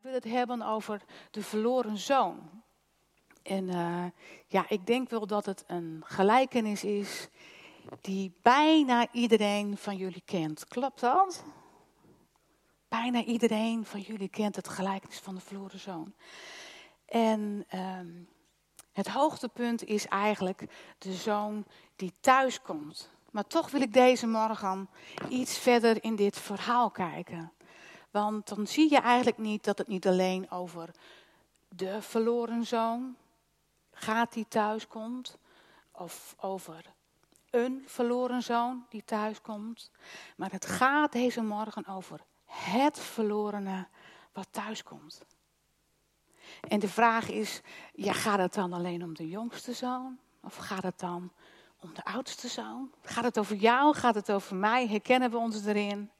Ik wil het hebben over de verloren zoon. En uh, ja, ik denk wel dat het een gelijkenis is die bijna iedereen van jullie kent. Klopt dat? Bijna iedereen van jullie kent het gelijkenis van de verloren zoon. En uh, het hoogtepunt is eigenlijk de zoon die thuis komt. Maar toch wil ik deze morgen iets verder in dit verhaal kijken. Want dan zie je eigenlijk niet dat het niet alleen over de verloren zoon gaat die thuis komt. Of over een verloren zoon die thuis komt. Maar het gaat deze morgen over het verlorene wat thuis komt. En de vraag is, ja, gaat het dan alleen om de jongste zoon? Of gaat het dan om de oudste zoon? Gaat het over jou? Gaat het over mij? Herkennen we ons erin?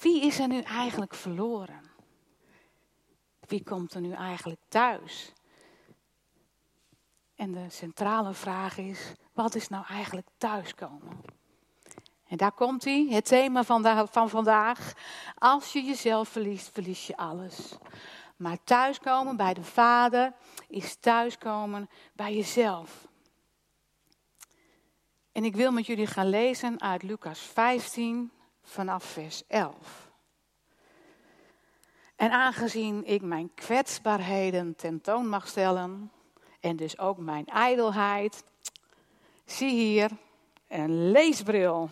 Wie is er nu eigenlijk verloren? Wie komt er nu eigenlijk thuis? En de centrale vraag is, wat is nou eigenlijk thuiskomen? En daar komt hij, het thema van, van vandaag. Als je jezelf verliest, verlies je alles. Maar thuiskomen bij de Vader is thuiskomen bij jezelf. En ik wil met jullie gaan lezen uit Lucas 15 vanaf vers 11. En aangezien ik mijn kwetsbaarheden tentoon mag stellen en dus ook mijn ijdelheid, zie hier een leesbril.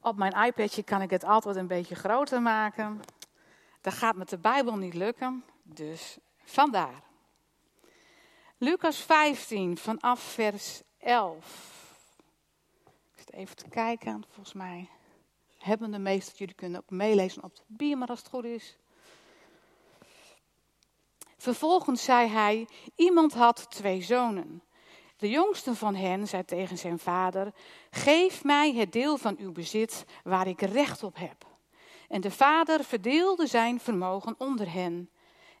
Op mijn iPadje kan ik het altijd een beetje groter maken. Dat gaat met de Bijbel niet lukken, dus vandaar. Lucas 15 vanaf vers 11. Even te kijken, volgens mij hebben de meesten, jullie kunnen ook meelezen op de maar als het goed is. Vervolgens zei hij, iemand had twee zonen. De jongste van hen zei tegen zijn vader, geef mij het deel van uw bezit waar ik recht op heb. En de vader verdeelde zijn vermogen onder hen.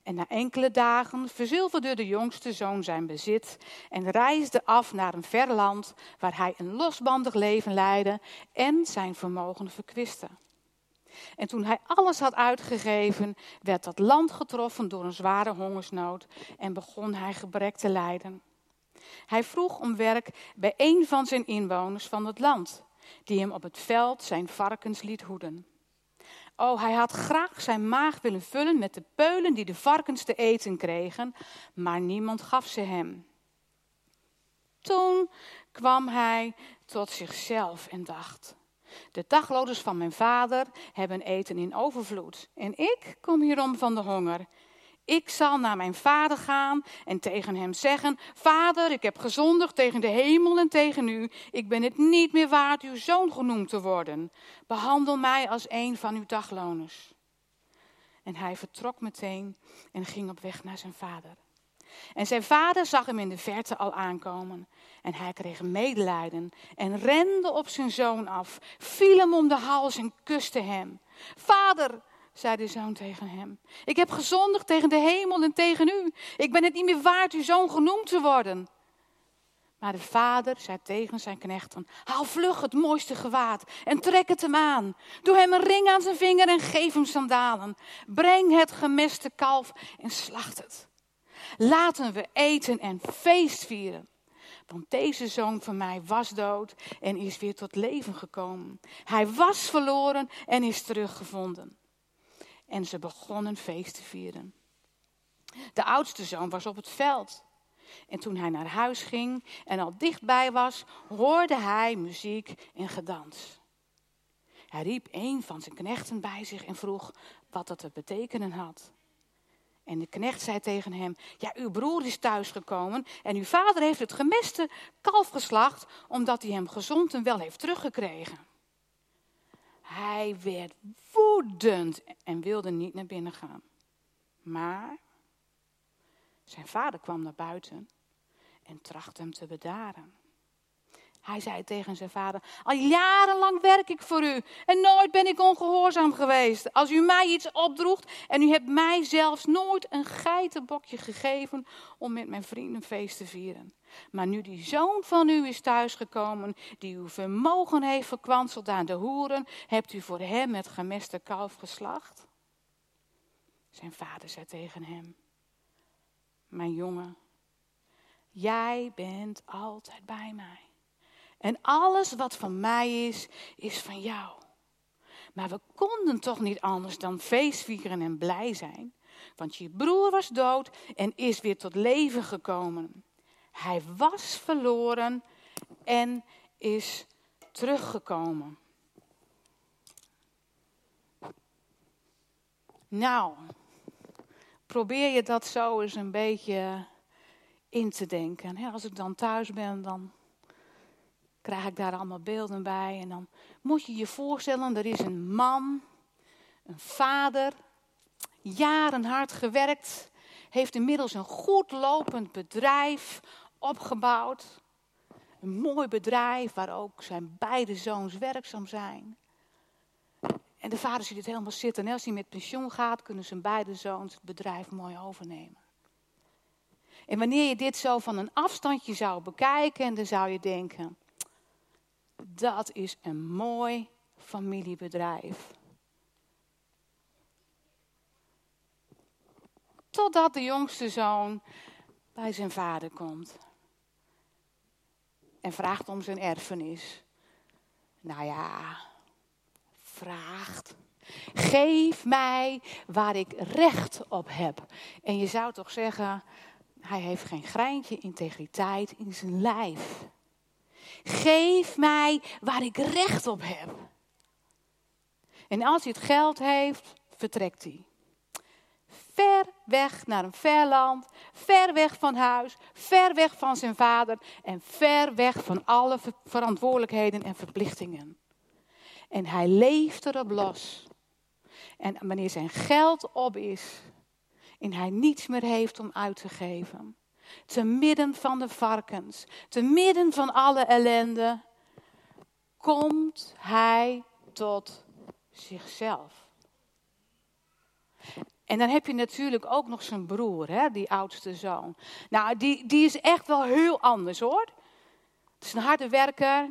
En na enkele dagen verzilverde de jongste zoon zijn bezit en reisde af naar een ver land waar hij een losbandig leven leidde en zijn vermogen verkwiste. En toen hij alles had uitgegeven, werd dat land getroffen door een zware hongersnood en begon hij gebrek te lijden. Hij vroeg om werk bij een van zijn inwoners van het land, die hem op het veld zijn varkens liet hoeden. Oh, hij had graag zijn maag willen vullen met de peulen die de varkens te eten kregen, maar niemand gaf ze hem. Toen kwam hij tot zichzelf en dacht: De dagloders van mijn vader hebben eten in overvloed en ik kom hierom van de honger. Ik zal naar mijn vader gaan en tegen hem zeggen: Vader, ik heb gezondigd tegen de hemel en tegen u. Ik ben het niet meer waard uw zoon genoemd te worden. Behandel mij als een van uw dagloners. En hij vertrok meteen en ging op weg naar zijn vader. En zijn vader zag hem in de verte al aankomen. En hij kreeg medelijden en rende op zijn zoon af, viel hem om de hals en kuste hem. Vader, zei de zoon tegen hem. Ik heb gezondigd tegen de hemel en tegen u. Ik ben het niet meer waard uw zoon genoemd te worden. Maar de vader zei tegen zijn knechten: Haal vlug het mooiste gewaad en trek het hem aan. Doe hem een ring aan zijn vinger en geef hem sandalen. Breng het gemeste kalf en slacht het. Laten we eten en feest vieren. Want deze zoon van mij was dood en is weer tot leven gekomen. Hij was verloren en is teruggevonden en ze begonnen feest te vieren. De oudste zoon was op het veld. En toen hij naar huis ging en al dichtbij was, hoorde hij muziek en gedans. Hij riep een van zijn knechten bij zich en vroeg wat dat te betekenen had. En de knecht zei tegen hem: Ja, uw broer is thuisgekomen en uw vader heeft het gemeste kalf geslacht, omdat hij hem gezond en wel heeft teruggekregen. Hij werd woedend en wilde niet naar binnen gaan. Maar zijn vader kwam naar buiten en trachtte hem te bedaren. Hij zei tegen zijn vader: Al jarenlang werk ik voor u en nooit ben ik ongehoorzaam geweest. Als u mij iets opdroegt en u hebt mij zelfs nooit een geitenbokje gegeven om met mijn vrienden feest te vieren. Maar nu die zoon van u is thuisgekomen, die uw vermogen heeft verkwanseld aan de hoeren, hebt u voor hem het gemeste kalf geslacht? Zijn vader zei tegen hem: Mijn jongen, jij bent altijd bij mij. En alles wat van mij is, is van jou. Maar we konden toch niet anders dan feestvieren en blij zijn. Want je broer was dood en is weer tot leven gekomen. Hij was verloren en is teruggekomen. Nou, probeer je dat zo eens een beetje in te denken. Als ik dan thuis ben, dan krijg ik daar allemaal beelden bij. En dan moet je je voorstellen, er is een man, een vader, jaren hard gewerkt, heeft inmiddels een goed lopend bedrijf opgebouwd. Een mooi bedrijf waar ook zijn beide zoons werkzaam zijn. En de vader ziet het helemaal zitten. En als hij met pensioen gaat, kunnen zijn beide zoons het bedrijf mooi overnemen. En wanneer je dit zo van een afstandje zou bekijken, dan zou je denken: dat is een mooi familiebedrijf. Totdat de jongste zoon bij zijn vader komt. En vraagt om zijn erfenis. Nou ja, vraagt. Geef mij waar ik recht op heb. En je zou toch zeggen, hij heeft geen greintje integriteit in zijn lijf. Geef mij waar ik recht op heb. En als hij het geld heeft, vertrekt hij. Ver weg naar een ver land, ver weg van huis, ver weg van zijn vader en ver weg van alle verantwoordelijkheden en verplichtingen. En hij leeft erop los. En wanneer zijn geld op is en hij niets meer heeft om uit te geven, te midden van de varkens, te midden van alle ellende, komt hij tot zichzelf. En dan heb je natuurlijk ook nog zijn broer, hè, die oudste zoon. Nou, die, die is echt wel heel anders hoor. Het is een harde werker,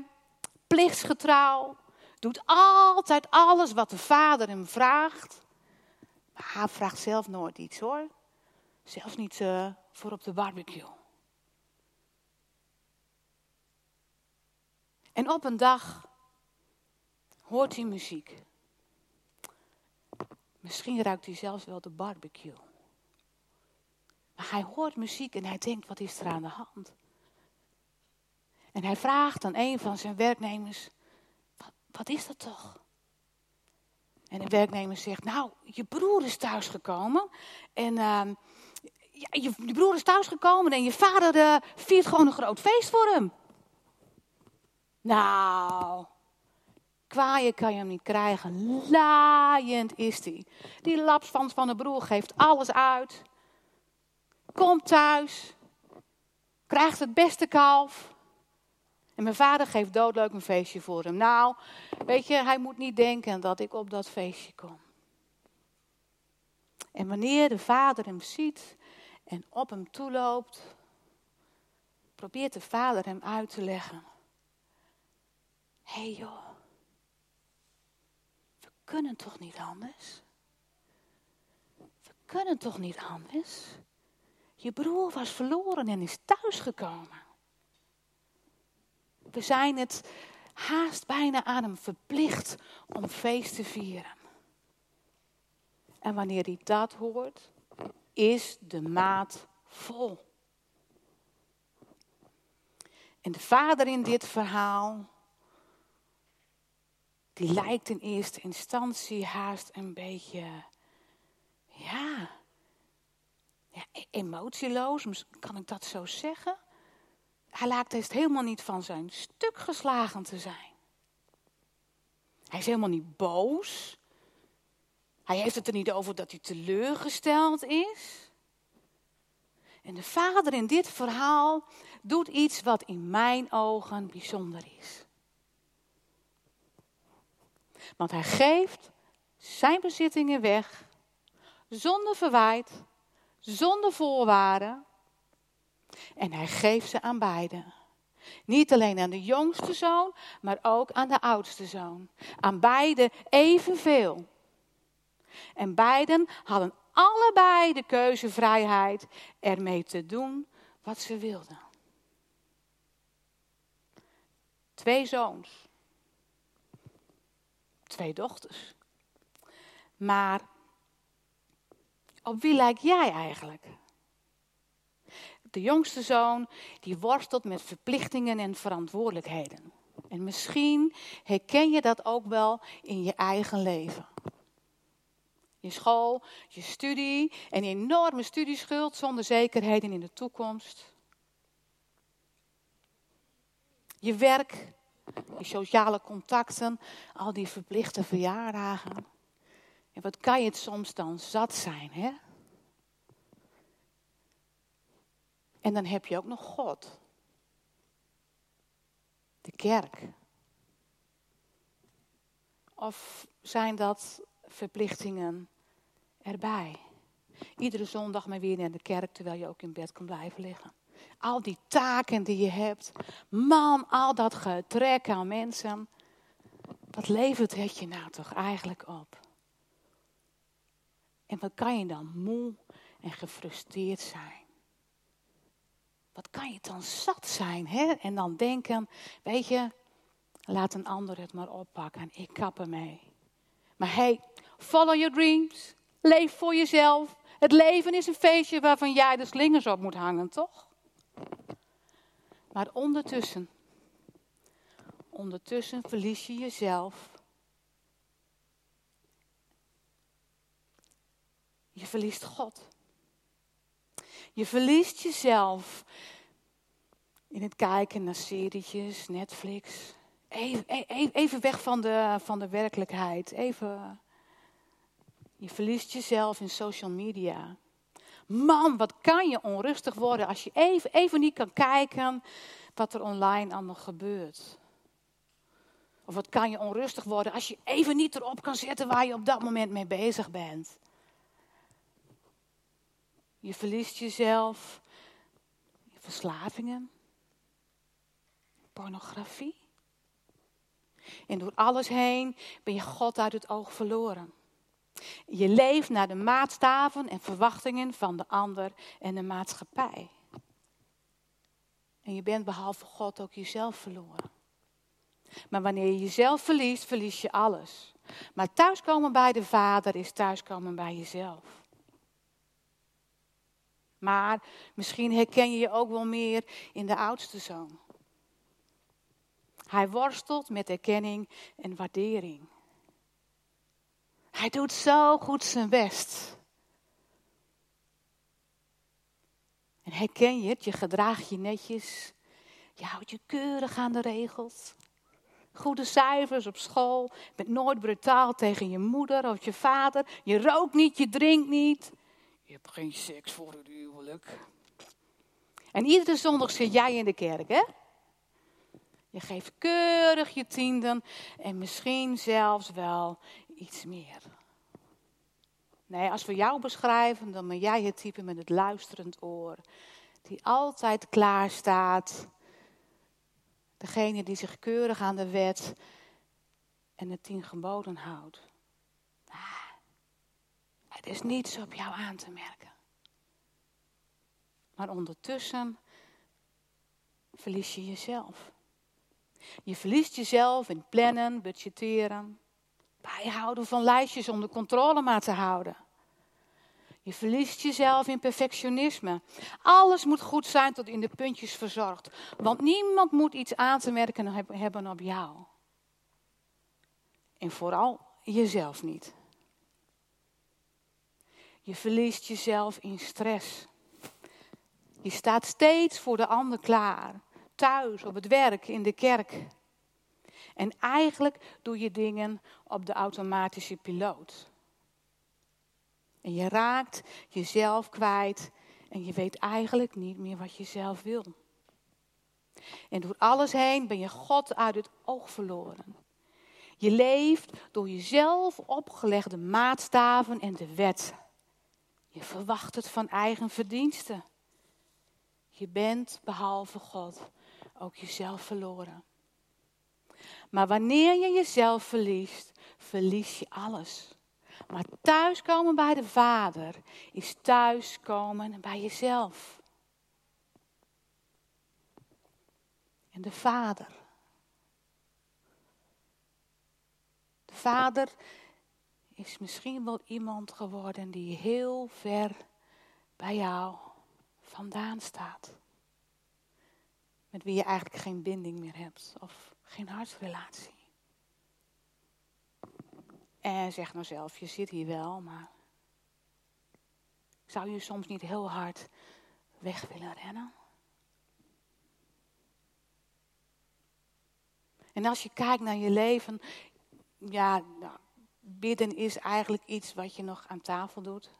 plichtsgetrouw, doet altijd alles wat de vader hem vraagt. Maar hij vraagt zelf nooit iets hoor. Zelfs niet uh, voor op de barbecue. En op een dag hoort hij muziek. Misschien ruikt hij zelfs wel de barbecue. Maar hij hoort muziek en hij denkt, wat is er aan de hand? En hij vraagt aan een van zijn werknemers, wat, wat is dat toch? En de werknemer zegt, nou, je broer is thuisgekomen. En uh, ja, je, broer is thuisgekomen en je vader uh, viert gewoon een groot feest voor hem. Nou, kwaaien kan je hem niet krijgen. Laaiend is hij. Die lapsvans van de broer geeft alles uit. Komt thuis. Krijgt het beste kalf. En mijn vader geeft doodleuk een feestje voor hem. Nou, weet je, hij moet niet denken dat ik op dat feestje kom. En wanneer de vader hem ziet en op hem toeloopt, probeert de vader hem uit te leggen. Hé hey joh, we kunnen toch niet anders? We kunnen toch niet anders? Je broer was verloren en is thuisgekomen. We zijn het haast bijna aan hem verplicht om feest te vieren. En wanneer hij dat hoort, is de maat vol. En de vader in dit verhaal, die lijkt in eerste instantie haast een beetje, ja, ja emotieloos, kan ik dat zo zeggen? Hij lijkt eens helemaal niet van zijn stuk geslagen te zijn. Hij is helemaal niet boos. Hij heeft het er niet over dat hij teleurgesteld is. En de vader in dit verhaal doet iets wat in mijn ogen bijzonder is. Want hij geeft zijn bezittingen weg, zonder verwijt, zonder voorwaarden. En hij geeft ze aan beiden. Niet alleen aan de jongste zoon, maar ook aan de oudste zoon. Aan beiden evenveel. En beiden hadden allebei de keuzevrijheid ermee te doen wat ze wilden. Twee zoons. Twee dochters. Maar op wie lijk jij eigenlijk? De jongste zoon die worstelt met verplichtingen en verantwoordelijkheden. En misschien herken je dat ook wel in je eigen leven. Je school, je studie, een enorme studieschuld zonder zekerheden in de toekomst. Je werk, je sociale contacten, al die verplichte verjaardagen. En wat kan je het soms dan zat zijn, hè? En dan heb je ook nog God. De kerk. Of zijn dat verplichtingen erbij? Iedere zondag maar weer naar de kerk terwijl je ook in bed kan blijven liggen. Al die taken die je hebt. Man, al dat getrek aan mensen. Wat levert het je nou toch eigenlijk op? En wat kan je dan moe en gefrustreerd zijn? Wat kan je dan zat zijn, hè? En dan denken, weet je, laat een ander het maar oppakken en ik kap ermee. Maar hey, follow your dreams. Leef voor jezelf. Het leven is een feestje waarvan jij de slingers op moet hangen, toch? Maar ondertussen, ondertussen verlies je jezelf. Je verliest God. Je verliest jezelf in het kijken naar serietjes, Netflix. Even, even, even weg van de, van de werkelijkheid. Even. Je verliest jezelf in social media. Man, wat kan je onrustig worden als je even, even niet kan kijken wat er online allemaal gebeurt. Of wat kan je onrustig worden als je even niet erop kan zetten waar je op dat moment mee bezig bent. Je verliest jezelf in verslavingen, pornografie. En door alles heen ben je God uit het oog verloren. Je leeft naar de maatstaven en verwachtingen van de ander en de maatschappij. En je bent behalve God ook jezelf verloren. Maar wanneer je jezelf verliest, verlies je alles. Maar thuiskomen bij de Vader is thuiskomen bij jezelf. Maar misschien herken je je ook wel meer in de oudste zoon. Hij worstelt met erkenning en waardering. Hij doet zo goed zijn best. En herken je het? Je gedraagt je netjes. Je houdt je keurig aan de regels. Goede cijfers op school. Je bent nooit brutaal tegen je moeder of je vader. Je rookt niet, je drinkt niet. Je hebt geen seks voor het huwelijk. En iedere zondag zit jij in de kerk, hè? Je geeft keurig je tienden en misschien zelfs wel iets meer. Nee, als we jou beschrijven, dan ben jij het type met het luisterend oor. Die altijd klaar staat. Degene die zich keurig aan de wet en de tien geboden houdt. Er is niets op jou aan te merken. Maar ondertussen verlies je jezelf. Je verliest jezelf in plannen, budgetteren, bijhouden van lijstjes om de controle maar te houden. Je verliest jezelf in perfectionisme. Alles moet goed zijn tot in de puntjes verzorgd. Want niemand moet iets aan te merken hebben op jou. En vooral jezelf niet. Je verliest jezelf in stress. Je staat steeds voor de ander klaar. Thuis, op het werk, in de kerk. En eigenlijk doe je dingen op de automatische piloot. En je raakt jezelf kwijt en je weet eigenlijk niet meer wat je zelf wil. En door alles heen ben je God uit het oog verloren. Je leeft door jezelf opgelegde maatstaven en de wet. Je verwacht het van eigen verdiensten. Je bent behalve God ook jezelf verloren. Maar wanneer je jezelf verliest, verlies je alles. Maar thuiskomen bij de Vader is thuiskomen bij jezelf. En de Vader. De Vader is misschien wel iemand geworden die heel ver bij jou vandaan staat. Met wie je eigenlijk geen binding meer hebt of geen hartsrelatie. En zeg nou zelf, je zit hier wel, maar zou je soms niet heel hard weg willen rennen? En als je kijkt naar je leven, ja, nou, bidden is eigenlijk iets wat je nog aan tafel doet.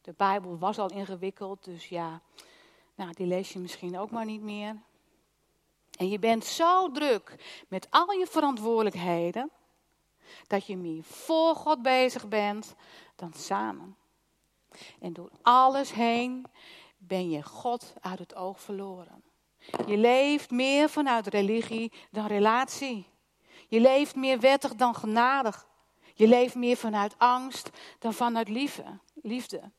De Bijbel was al ingewikkeld, dus ja, nou, die lees je misschien ook maar niet meer. En je bent zo druk met al je verantwoordelijkheden, dat je meer voor God bezig bent dan samen. En door alles heen ben je God uit het oog verloren. Je leeft meer vanuit religie dan relatie. Je leeft meer wettig dan genadig. Je leeft meer vanuit angst dan vanuit liefde.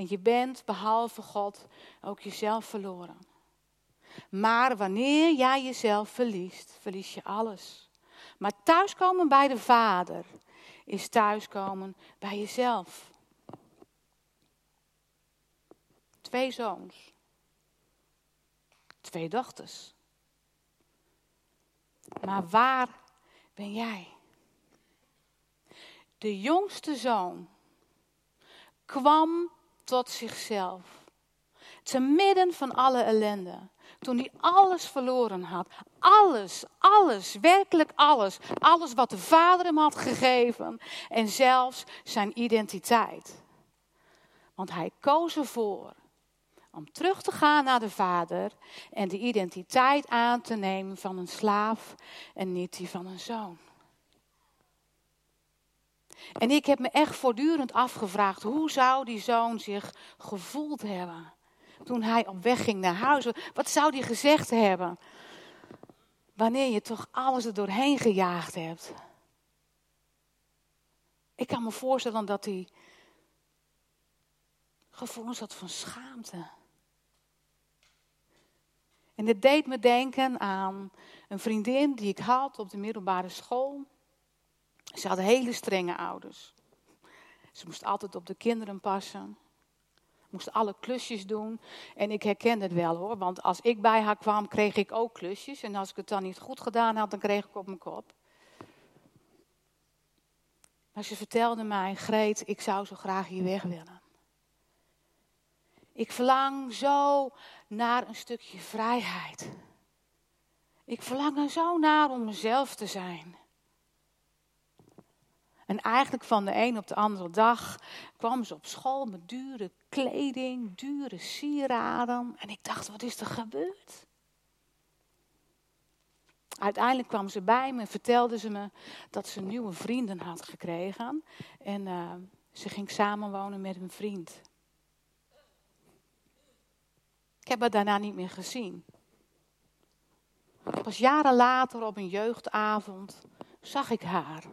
En je bent, behalve God, ook jezelf verloren. Maar wanneer jij jezelf verliest, verlies je alles. Maar thuiskomen bij de Vader is thuiskomen bij jezelf. Twee zoons. Twee dochters. Maar waar ben jij? De jongste zoon kwam tot zichzelf. Te midden van alle ellende. Toen hij alles verloren had. Alles, alles, werkelijk alles. Alles wat de vader hem had gegeven. En zelfs zijn identiteit. Want hij koos ervoor om terug te gaan naar de vader en de identiteit aan te nemen van een slaaf en niet die van een zoon. En ik heb me echt voortdurend afgevraagd, hoe zou die zoon zich gevoeld hebben toen hij op weg ging naar huis? Wat zou hij gezegd hebben wanneer je toch alles er doorheen gejaagd hebt? Ik kan me voorstellen dat hij gevoelens had van schaamte. En dit deed me denken aan een vriendin die ik had op de middelbare school. Ze had hele strenge ouders. Ze moest altijd op de kinderen passen. Moest alle klusjes doen. En ik herkende het wel hoor, want als ik bij haar kwam, kreeg ik ook klusjes. En als ik het dan niet goed gedaan had, dan kreeg ik op mijn kop. Maar ze vertelde mij, Greet, ik zou zo graag hier weg willen. Ik verlang zo naar een stukje vrijheid. Ik verlang er zo naar om mezelf te zijn. En eigenlijk van de een op de andere dag kwam ze op school met dure kleding, dure sieraden. En ik dacht, wat is er gebeurd? Uiteindelijk kwam ze bij me en vertelde ze me dat ze nieuwe vrienden had gekregen. En uh, ze ging samenwonen met een vriend. Ik heb haar daarna niet meer gezien. Pas jaren later op een jeugdavond zag ik haar.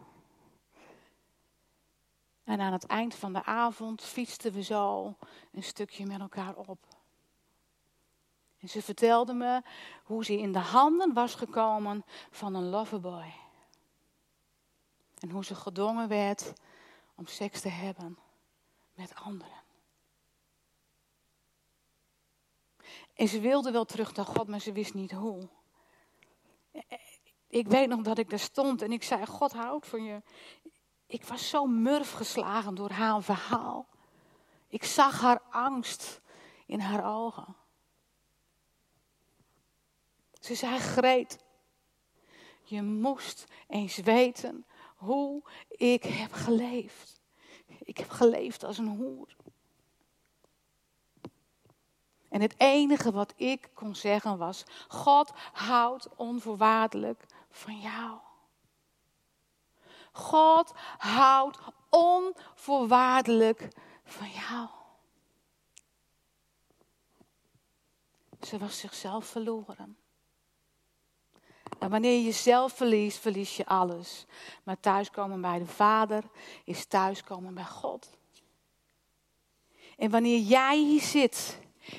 En aan het eind van de avond fietsten we zo een stukje met elkaar op. En ze vertelde me hoe ze in de handen was gekomen van een loverboy. En hoe ze gedwongen werd om seks te hebben met anderen. En ze wilde wel terug naar God, maar ze wist niet hoe. Ik weet nog dat ik daar stond en ik zei: God houdt van je. Ik was zo murf geslagen door haar verhaal. Ik zag haar angst in haar ogen. Ze zei: Greet, je moest eens weten hoe ik heb geleefd. Ik heb geleefd als een hoer. En het enige wat ik kon zeggen was: God houdt onvoorwaardelijk van jou. God houdt onvoorwaardelijk van jou. Ze was zichzelf verloren. En wanneer je jezelf verliest, verlies je alles. Maar thuiskomen bij de Vader is thuiskomen bij God. En wanneer jij hier zit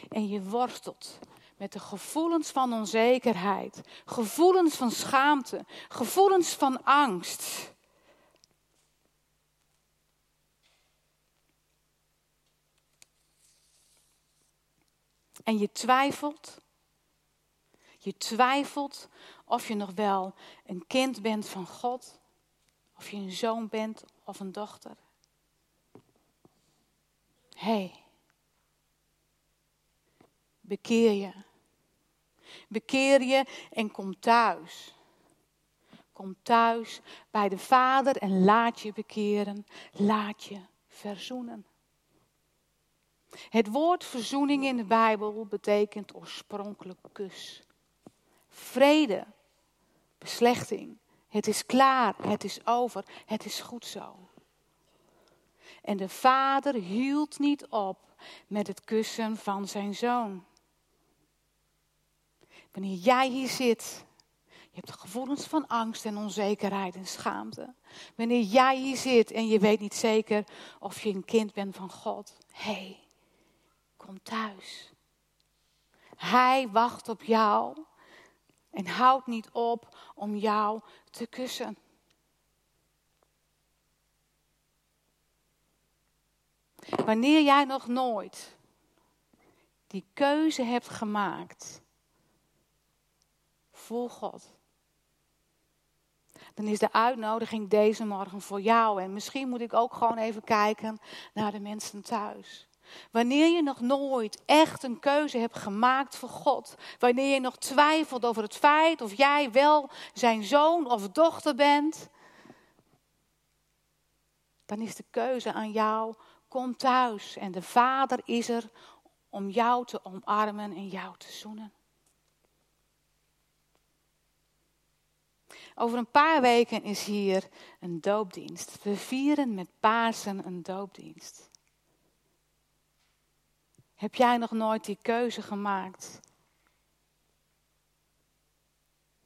en je worstelt met de gevoelens van onzekerheid, gevoelens van schaamte, gevoelens van angst. En je twijfelt, je twijfelt of je nog wel een kind bent van God, of je een zoon bent of een dochter. Hé, hey, bekeer je. Bekeer je en kom thuis. Kom thuis bij de Vader en laat je bekeren. Laat je verzoenen. Het woord verzoening in de Bijbel betekent oorspronkelijk kus. Vrede, beslechting. Het is klaar, het is over, het is goed zo. En de vader hield niet op met het kussen van zijn zoon. Wanneer jij hier zit, je hebt gevoelens van angst en onzekerheid en schaamte. Wanneer jij hier zit en je weet niet zeker of je een kind bent van God. Hé, hey, thuis. Hij wacht op jou en houdt niet op om jou te kussen. Wanneer jij nog nooit die keuze hebt gemaakt voor God, dan is de uitnodiging deze morgen voor jou. En misschien moet ik ook gewoon even kijken naar de mensen thuis. Wanneer je nog nooit echt een keuze hebt gemaakt voor God. Wanneer je nog twijfelt over het feit of jij wel zijn zoon of dochter bent. Dan is de keuze aan jou. Kom thuis en de Vader is er om jou te omarmen en jou te zoenen. Over een paar weken is hier een doopdienst. We vieren met Pasen een doopdienst. Heb jij nog nooit die keuze gemaakt?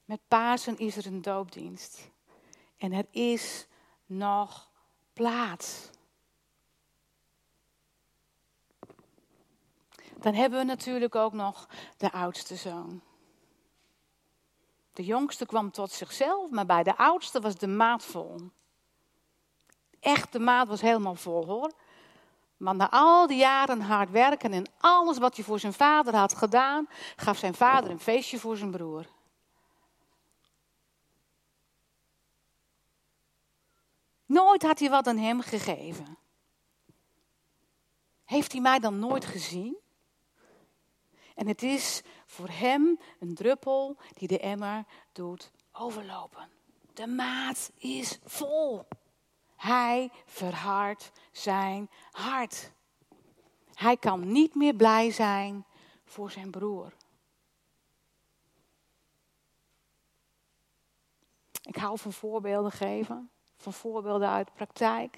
Met Pasen is er een doopdienst. En er is nog plaats. Dan hebben we natuurlijk ook nog de oudste zoon. De jongste kwam tot zichzelf, maar bij de oudste was de maat vol. Echt, de maat was helemaal vol hoor. Want na al die jaren hard werken en alles wat hij voor zijn vader had gedaan, gaf zijn vader een feestje voor zijn broer. Nooit had hij wat aan hem gegeven. Heeft hij mij dan nooit gezien? En het is voor hem een druppel die de emmer doet overlopen. De maat is vol. Hij verhardt zijn hart. Hij kan niet meer blij zijn voor zijn broer. Ik hou van voorbeelden geven, van voorbeelden uit de praktijk.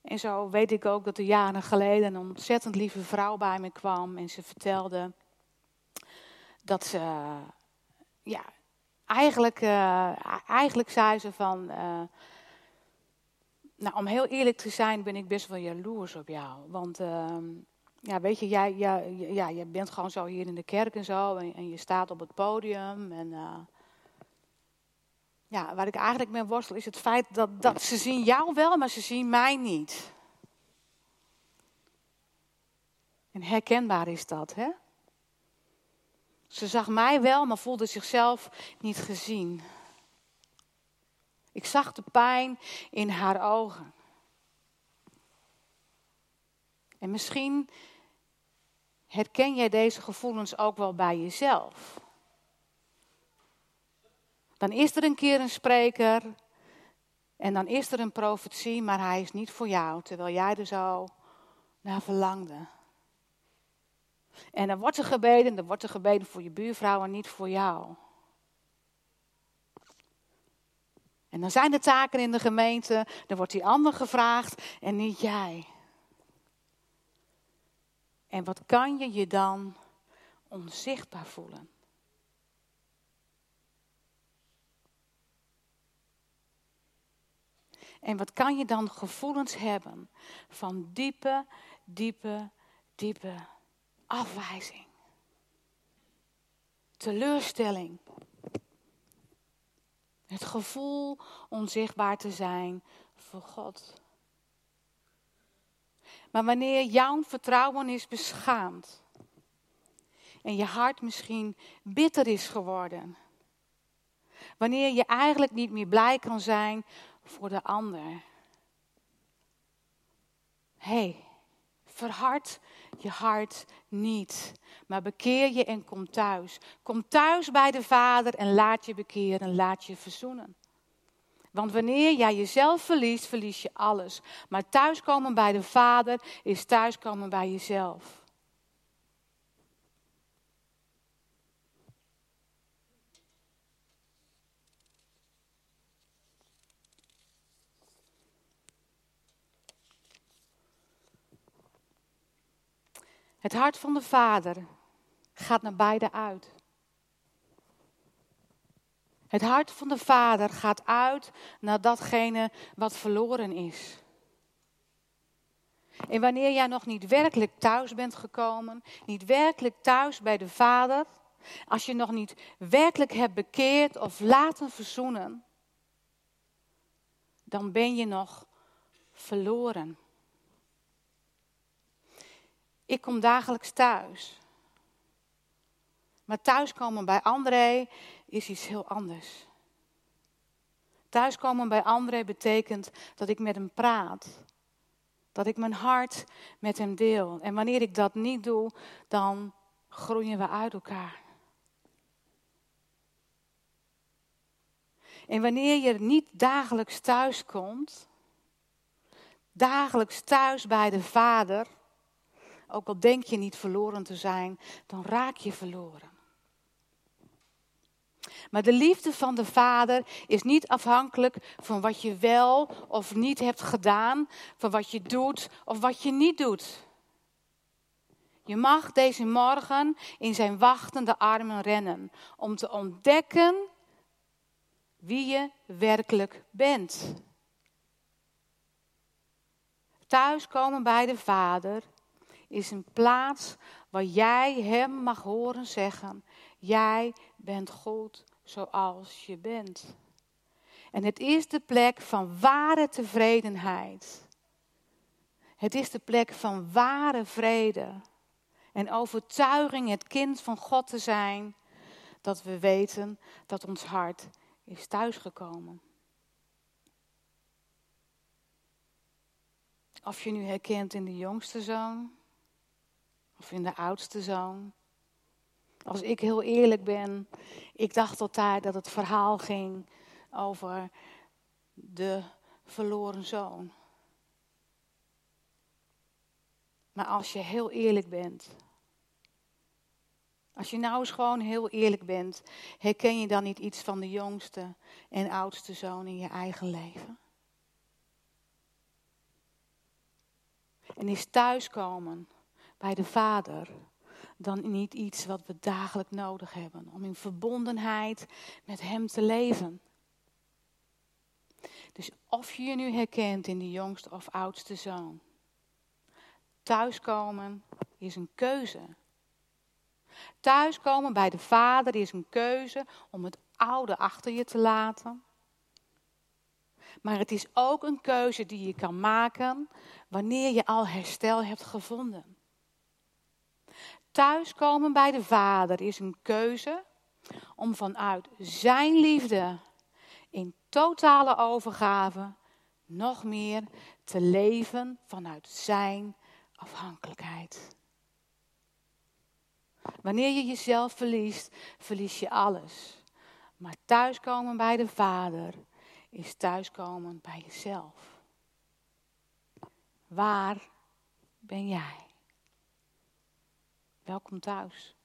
En zo weet ik ook dat er jaren geleden een ontzettend lieve vrouw bij me kwam en ze vertelde dat ze, ja, eigenlijk, uh, eigenlijk zei ze van, uh, nou om heel eerlijk te zijn ben ik best wel jaloers op jou. Want uh, ja, weet je, jij, ja, je bent gewoon zo hier in de kerk en zo en, en je staat op het podium en eh, ja, waar ik eigenlijk mee worstel is het feit dat, dat ze zien jou wel, maar ze zien mij niet. En herkenbaar is dat, hè? Ze zag mij wel, maar voelde zichzelf niet gezien. Ik zag de pijn in haar ogen. En misschien herken jij deze gevoelens ook wel bij jezelf. Dan is er een keer een spreker en dan is er een profetie, maar hij is niet voor jou, terwijl jij er zo naar verlangde. En dan wordt er gebeden, dan wordt er gebeden voor je buurvrouw en niet voor jou. En dan zijn de taken in de gemeente, dan wordt die ander gevraagd en niet jij. En wat kan je je dan onzichtbaar voelen? En wat kan je dan gevoelens hebben van diepe, diepe, diepe afwijzing? Teleurstelling. Het gevoel onzichtbaar te zijn voor God. Maar wanneer jouw vertrouwen is beschaamd en je hart misschien bitter is geworden, wanneer je eigenlijk niet meer blij kan zijn voor de ander. hey, verhard je hart niet, maar bekeer je en kom thuis. Kom thuis bij de Vader en laat je bekeren, laat je verzoenen. Want wanneer jij jezelf verliest, verlies je alles. Maar thuiskomen bij de Vader is thuiskomen bij jezelf. Het hart van de Vader gaat naar beide uit. Het hart van de Vader gaat uit naar datgene wat verloren is. En wanneer jij nog niet werkelijk thuis bent gekomen, niet werkelijk thuis bij de Vader, als je nog niet werkelijk hebt bekeerd of laten verzoenen, dan ben je nog verloren. Ik kom dagelijks thuis. Maar thuiskomen bij André is iets heel anders. Thuiskomen bij André betekent dat ik met hem praat. Dat ik mijn hart met hem deel. En wanneer ik dat niet doe, dan groeien we uit elkaar. En wanneer je niet dagelijks thuis komt, dagelijks thuis bij de Vader, ook al denk je niet verloren te zijn, dan raak je verloren. Maar de liefde van de Vader is niet afhankelijk van wat je wel of niet hebt gedaan, van wat je doet of wat je niet doet. Je mag deze morgen in zijn wachtende armen rennen om te ontdekken wie je werkelijk bent. Thuiskomen bij de Vader is een plaats waar jij Hem mag horen zeggen: Jij bent goed zoals je bent. En het is de plek van ware tevredenheid. Het is de plek van ware vrede en overtuiging het kind van God te zijn, dat we weten dat ons hart is thuisgekomen. Of je nu herkent in de jongste zoon, of in de oudste zoon. Als ik heel eerlijk ben, ik dacht altijd dat het verhaal ging over de verloren zoon. Maar als je heel eerlijk bent, als je nou eens gewoon heel eerlijk bent, herken je dan niet iets van de jongste en oudste zoon in je eigen leven? En is thuiskomen bij de Vader dan niet iets wat we dagelijks nodig hebben om in verbondenheid met Hem te leven. Dus of je je nu herkent in de jongste of oudste zoon, thuiskomen is een keuze. Thuiskomen bij de Vader is een keuze om het oude achter je te laten. Maar het is ook een keuze die je kan maken wanneer je al herstel hebt gevonden. Thuiskomen bij de Vader is een keuze om vanuit Zijn liefde in totale overgave nog meer te leven vanuit Zijn afhankelijkheid. Wanneer je jezelf verliest, verlies je alles. Maar thuiskomen bij de Vader is thuiskomen bij jezelf. Waar ben jij? Welkom thuis.